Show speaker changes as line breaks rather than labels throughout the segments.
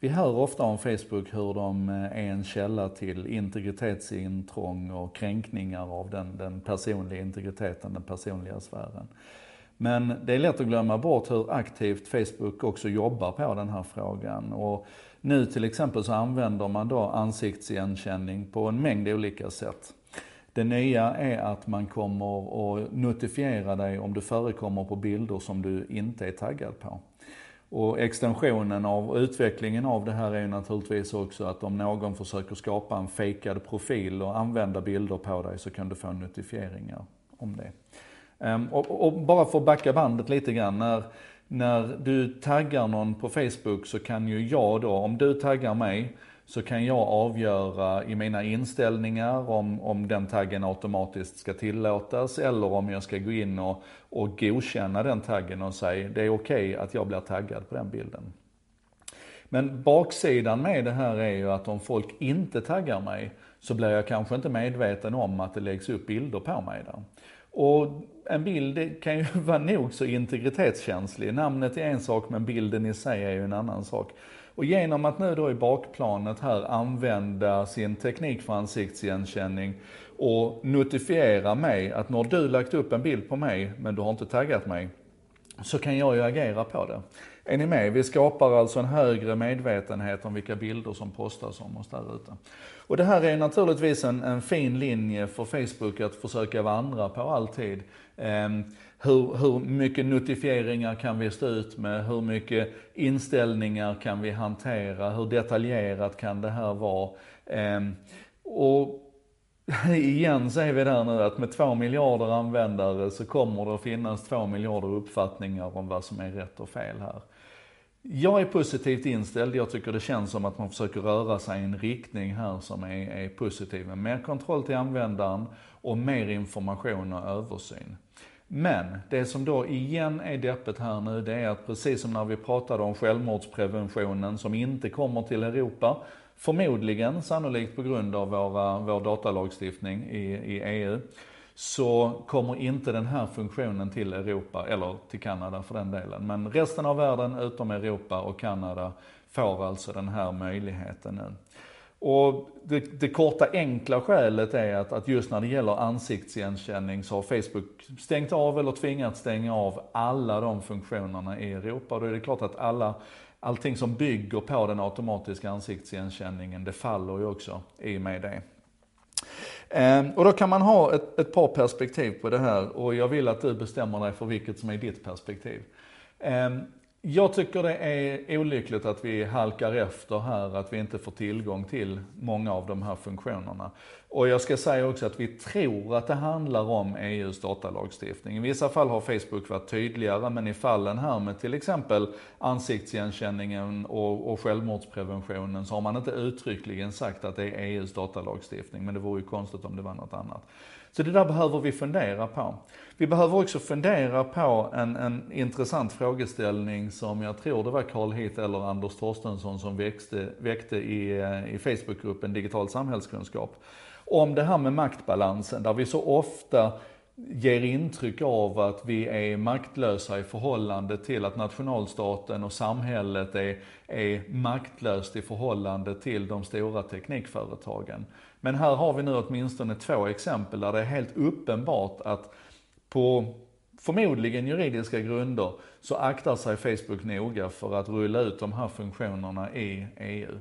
Vi hör ofta om Facebook hur de eh, är en källa till integritetsintrång och kränkningar av den, den personliga integriteten, den personliga sfären. Men det är lätt att glömma bort hur aktivt Facebook också jobbar på den här frågan. Och nu till exempel så använder man då ansiktsigenkänning på en mängd olika sätt. Det nya är att man kommer att notifiera dig om du förekommer på bilder som du inte är taggad på. Och extensionen av utvecklingen av det här är ju naturligtvis också att om någon försöker skapa en fejkad profil och använda bilder på dig så kan du få notifieringar om det. Ehm, och, och, bara för att backa bandet lite grann. När, när du taggar någon på Facebook så kan ju jag då, om du taggar mig, så kan jag avgöra i mina inställningar om, om den taggen automatiskt ska tillåtas eller om jag ska gå in och, och godkänna den taggen och säga det är okej okay att jag blir taggad på den bilden. Men baksidan med det här är ju att om folk inte taggar mig så blir jag kanske inte medveten om att det läggs upp bilder på mig där. Och en bild kan ju vara nog så integritetskänslig. Namnet är en sak men bilden i sig är ju en annan sak. Och genom att nu då i bakplanet här använda sin teknik för ansiktsigenkänning och notifiera mig att när du lagt upp en bild på mig men du har inte taggat mig, så kan jag ju agera på det. Är ni med? Vi skapar alltså en högre medvetenhet om vilka bilder som postas om oss där ute. Och det här är naturligtvis en, en fin linje för Facebook att försöka vandra på alltid. Eh, hur, hur mycket notifieringar kan vi stå ut med? Hur mycket inställningar kan vi hantera? Hur detaljerat kan det här vara? Eh, och igen säger vi där nu att med två miljarder användare så kommer det att finnas två miljarder uppfattningar om vad som är rätt och fel här. Jag är positivt inställd. Jag tycker det känns som att man försöker röra sig i en riktning här som är, är positiv. Med mer kontroll till användaren och mer information och översyn. Men det som då igen är deppet här nu, det är att precis som när vi pratade om självmordspreventionen som inte kommer till Europa, förmodligen sannolikt på grund av våra, vår datalagstiftning i, i EU, så kommer inte den här funktionen till Europa, eller till Kanada för den delen. Men resten av världen utom Europa och Kanada får alltså den här möjligheten nu. Och det, det, korta enkla skälet är att, att just när det gäller ansiktsigenkänning så har Facebook stängt av eller tvingat stänga av alla de funktionerna i Europa. Och då är det klart att alla, allting som bygger på den automatiska ansiktsigenkänningen, det faller ju också i och med det. Ehm, och då kan man ha ett, ett par perspektiv på det här och jag vill att du bestämmer dig för vilket som är ditt perspektiv. Ehm, jag tycker det är olyckligt att vi halkar efter här, att vi inte får tillgång till många av de här funktionerna. Och jag ska säga också att vi tror att det handlar om EUs datalagstiftning. I vissa fall har Facebook varit tydligare, men i fallen här med till exempel ansiktsigenkänningen och, och självmordspreventionen så har man inte uttryckligen sagt att det är EUs datalagstiftning, men det vore ju konstigt om det var något annat. Så det där behöver vi fundera på. Vi behöver också fundera på en, en intressant frågeställning som jag tror det var Carl Heath eller Anders Torstensson som växte, väckte i, eh, i Facebookgruppen Digital samhällskunskap. Om det här med maktbalansen, där vi så ofta ger intryck av att vi är maktlösa i förhållande till att nationalstaten och samhället är, är maktlöst i förhållande till de stora teknikföretagen. Men här har vi nu åtminstone två exempel där det är helt uppenbart att på förmodligen juridiska grunder så aktar sig Facebook noga för att rulla ut de här funktionerna i EU.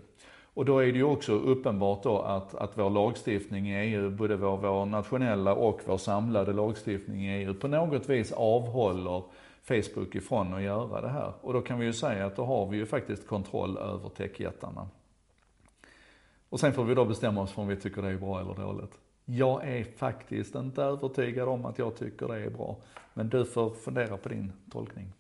Och då är det ju också uppenbart då att, att vår lagstiftning i EU, både vår, vår nationella och vår samlade lagstiftning i EU, på något vis avhåller Facebook ifrån att göra det här. Och då kan vi ju säga att då har vi ju faktiskt kontroll över techjättarna. Och sen får vi då bestämma oss för om vi tycker det är bra eller dåligt. Jag är faktiskt inte övertygad om att jag tycker det är bra. Men du får fundera på din tolkning.